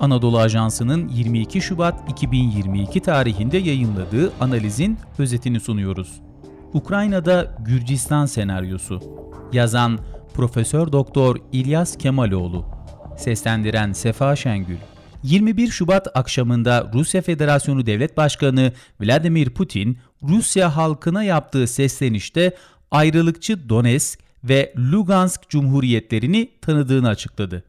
Anadolu Ajansı'nın 22 Şubat 2022 tarihinde yayınladığı analizin özetini sunuyoruz. Ukrayna'da Gürcistan senaryosu. Yazan Profesör Doktor İlyas Kemaloğlu. Seslendiren Sefa Şengül. 21 Şubat akşamında Rusya Federasyonu Devlet Başkanı Vladimir Putin, Rusya halkına yaptığı seslenişte ayrılıkçı Donetsk ve Lugansk cumhuriyetlerini tanıdığını açıkladı.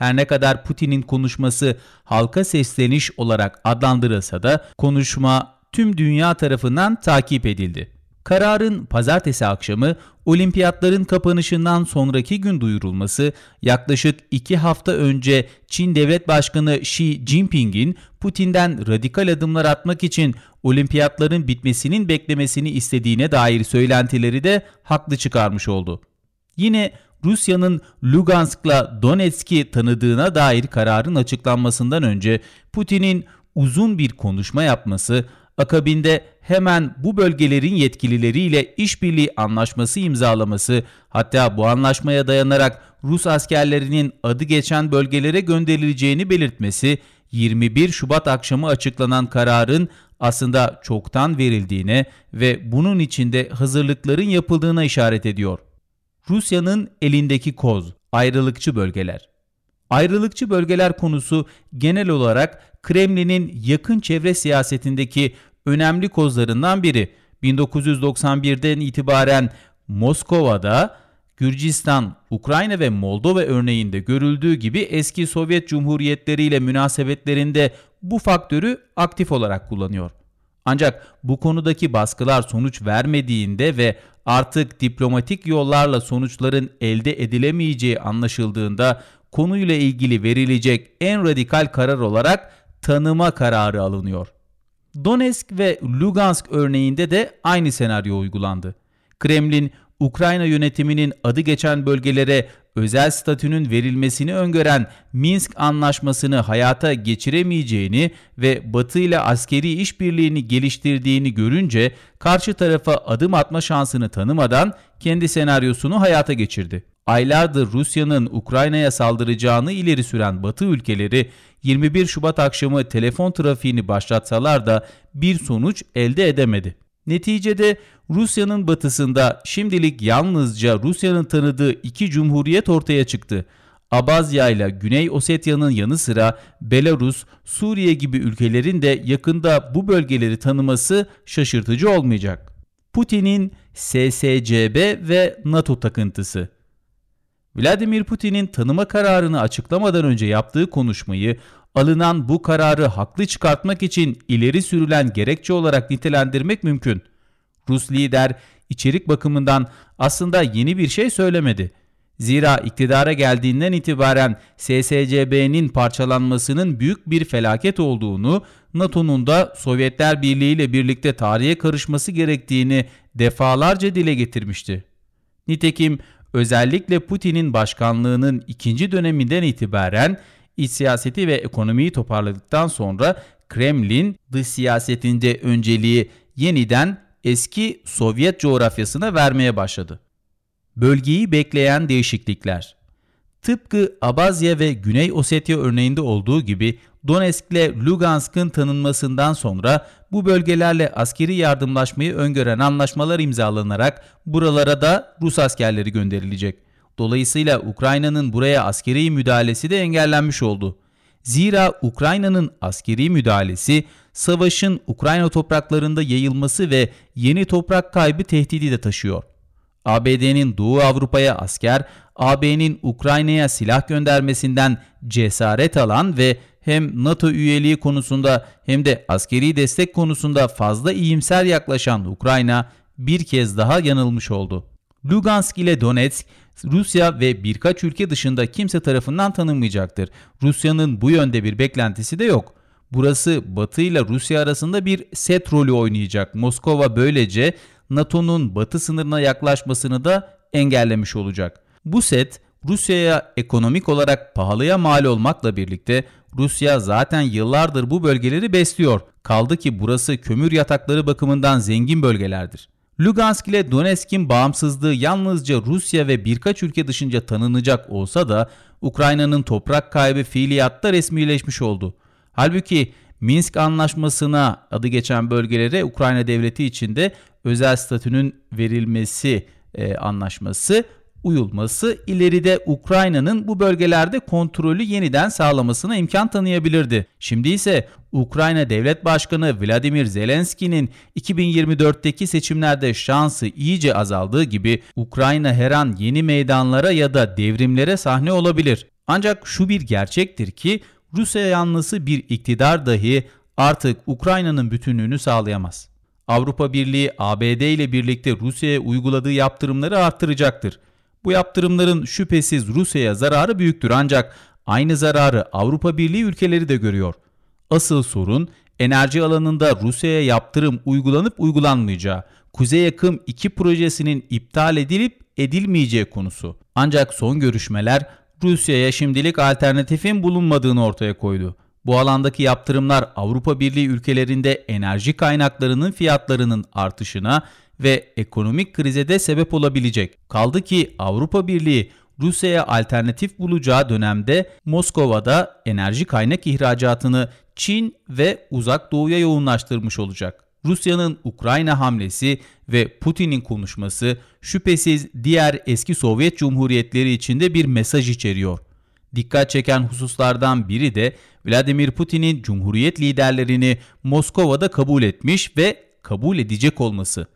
Her ne kadar Putin'in konuşması halka sesleniş olarak adlandırılsa da konuşma tüm dünya tarafından takip edildi. Kararın pazartesi akşamı olimpiyatların kapanışından sonraki gün duyurulması yaklaşık iki hafta önce Çin Devlet Başkanı Xi Jinping'in Putin'den radikal adımlar atmak için olimpiyatların bitmesinin beklemesini istediğine dair söylentileri de haklı çıkarmış oldu. Yine Rusya'nın Lugansk'la Donetsk'i tanıdığına dair kararın açıklanmasından önce Putin'in uzun bir konuşma yapması, akabinde hemen bu bölgelerin yetkilileriyle işbirliği anlaşması imzalaması, hatta bu anlaşmaya dayanarak Rus askerlerinin adı geçen bölgelere gönderileceğini belirtmesi, 21 Şubat akşamı açıklanan kararın aslında çoktan verildiğine ve bunun içinde hazırlıkların yapıldığına işaret ediyor. Rusya'nın elindeki koz, ayrılıkçı bölgeler. Ayrılıkçı bölgeler konusu genel olarak Kremlin'in yakın çevre siyasetindeki önemli kozlarından biri. 1991'den itibaren Moskova'da Gürcistan, Ukrayna ve Moldova örneğinde görüldüğü gibi eski Sovyet cumhuriyetleriyle münasebetlerinde bu faktörü aktif olarak kullanıyor. Ancak bu konudaki baskılar sonuç vermediğinde ve artık diplomatik yollarla sonuçların elde edilemeyeceği anlaşıldığında konuyla ilgili verilecek en radikal karar olarak tanıma kararı alınıyor. Donetsk ve Lugansk örneğinde de aynı senaryo uygulandı. Kremlin, Ukrayna yönetiminin adı geçen bölgelere özel statünün verilmesini öngören Minsk anlaşmasını hayata geçiremeyeceğini ve Batı ile askeri işbirliğini geliştirdiğini görünce karşı tarafa adım atma şansını tanımadan kendi senaryosunu hayata geçirdi. Aylardır Rusya'nın Ukrayna'ya saldıracağını ileri süren Batı ülkeleri 21 Şubat akşamı telefon trafiğini başlatsalar da bir sonuç elde edemedi. Neticede Rusya'nın batısında şimdilik yalnızca Rusya'nın tanıdığı iki cumhuriyet ortaya çıktı. Abazya ile Güney Osetya'nın yanı sıra Belarus, Suriye gibi ülkelerin de yakında bu bölgeleri tanıması şaşırtıcı olmayacak. Putin'in SSCB ve NATO takıntısı Vladimir Putin'in tanıma kararını açıklamadan önce yaptığı konuşmayı alınan bu kararı haklı çıkartmak için ileri sürülen gerekçe olarak nitelendirmek mümkün. Rus lider içerik bakımından aslında yeni bir şey söylemedi. Zira iktidara geldiğinden itibaren SSCB'nin parçalanmasının büyük bir felaket olduğunu, NATO'nun da Sovyetler Birliği ile birlikte tarihe karışması gerektiğini defalarca dile getirmişti. Nitekim özellikle Putin'in başkanlığının ikinci döneminden itibaren iç siyaseti ve ekonomiyi toparladıktan sonra Kremlin dış siyasetinde önceliği yeniden eski Sovyet coğrafyasına vermeye başladı. Bölgeyi bekleyen değişiklikler Tıpkı Abazya ve Güney Ossetya örneğinde olduğu gibi Donetsk ile Lugansk'ın tanınmasından sonra bu bölgelerle askeri yardımlaşmayı öngören anlaşmalar imzalanarak buralara da Rus askerleri gönderilecek. Dolayısıyla Ukrayna'nın buraya askeri müdahalesi de engellenmiş oldu. Zira Ukrayna'nın askeri müdahalesi savaşın Ukrayna topraklarında yayılması ve yeni toprak kaybı tehdidi de taşıyor. ABD'nin Doğu Avrupa'ya asker, AB'nin Ukrayna'ya silah göndermesinden cesaret alan ve hem NATO üyeliği konusunda hem de askeri destek konusunda fazla iyimser yaklaşan Ukrayna bir kez daha yanılmış oldu. Lugansk ile Donetsk Rusya ve birkaç ülke dışında kimse tarafından tanınmayacaktır. Rusya'nın bu yönde bir beklentisi de yok. Burası Batı ile Rusya arasında bir set rolü oynayacak. Moskova böylece NATO'nun batı sınırına yaklaşmasını da engellemiş olacak. Bu set Rusya'ya ekonomik olarak pahalıya mal olmakla birlikte Rusya zaten yıllardır bu bölgeleri besliyor. Kaldı ki burası kömür yatakları bakımından zengin bölgelerdir. Lugansk ile Donetsk'in bağımsızlığı yalnızca Rusya ve birkaç ülke dışınca tanınacak olsa da Ukrayna'nın toprak kaybı fiiliyatta resmileşmiş oldu. Halbuki Minsk Anlaşması'na adı geçen bölgelere Ukrayna devleti içinde özel statünün verilmesi e, anlaşması uyulması ileride Ukrayna'nın bu bölgelerde kontrolü yeniden sağlamasına imkan tanıyabilirdi. Şimdi ise Ukrayna Devlet Başkanı Vladimir Zelenski'nin 2024'teki seçimlerde şansı iyice azaldığı gibi Ukrayna her an yeni meydanlara ya da devrimlere sahne olabilir. Ancak şu bir gerçektir ki Rusya yanlısı bir iktidar dahi artık Ukrayna'nın bütünlüğünü sağlayamaz. Avrupa Birliği ABD ile birlikte Rusya'ya uyguladığı yaptırımları arttıracaktır. Bu yaptırımların şüphesiz Rusya'ya zararı büyüktür ancak aynı zararı Avrupa Birliği ülkeleri de görüyor. Asıl sorun enerji alanında Rusya'ya yaptırım uygulanıp uygulanmayacağı, Kuzey Yakım 2 projesinin iptal edilip edilmeyeceği konusu. Ancak son görüşmeler Rusya'ya şimdilik alternatifin bulunmadığını ortaya koydu. Bu alandaki yaptırımlar Avrupa Birliği ülkelerinde enerji kaynaklarının fiyatlarının artışına ve ekonomik krize de sebep olabilecek. Kaldı ki Avrupa Birliği Rusya'ya alternatif bulacağı dönemde Moskova'da enerji kaynak ihracatını Çin ve Uzak Doğu'ya yoğunlaştırmış olacak. Rusya'nın Ukrayna hamlesi ve Putin'in konuşması şüphesiz diğer eski Sovyet Cumhuriyetleri içinde bir mesaj içeriyor. Dikkat çeken hususlardan biri de Vladimir Putin'in Cumhuriyet liderlerini Moskova'da kabul etmiş ve kabul edecek olması.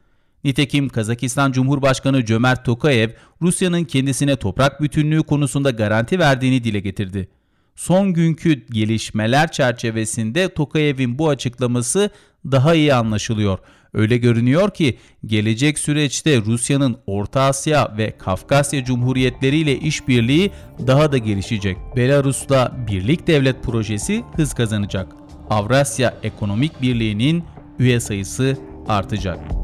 Nitekim Kazakistan Cumhurbaşkanı Cömert Tokayev Rusya'nın kendisine toprak bütünlüğü konusunda garanti verdiğini dile getirdi. Son günkü gelişmeler çerçevesinde Tokayev'in bu açıklaması daha iyi anlaşılıyor. Öyle görünüyor ki gelecek süreçte Rusya'nın Orta Asya ve Kafkasya Cumhuriyetleri ile işbirliği daha da gelişecek. Belarus'ta Birlik Devlet projesi hız kazanacak. Avrasya Ekonomik Birliği'nin üye sayısı artacak.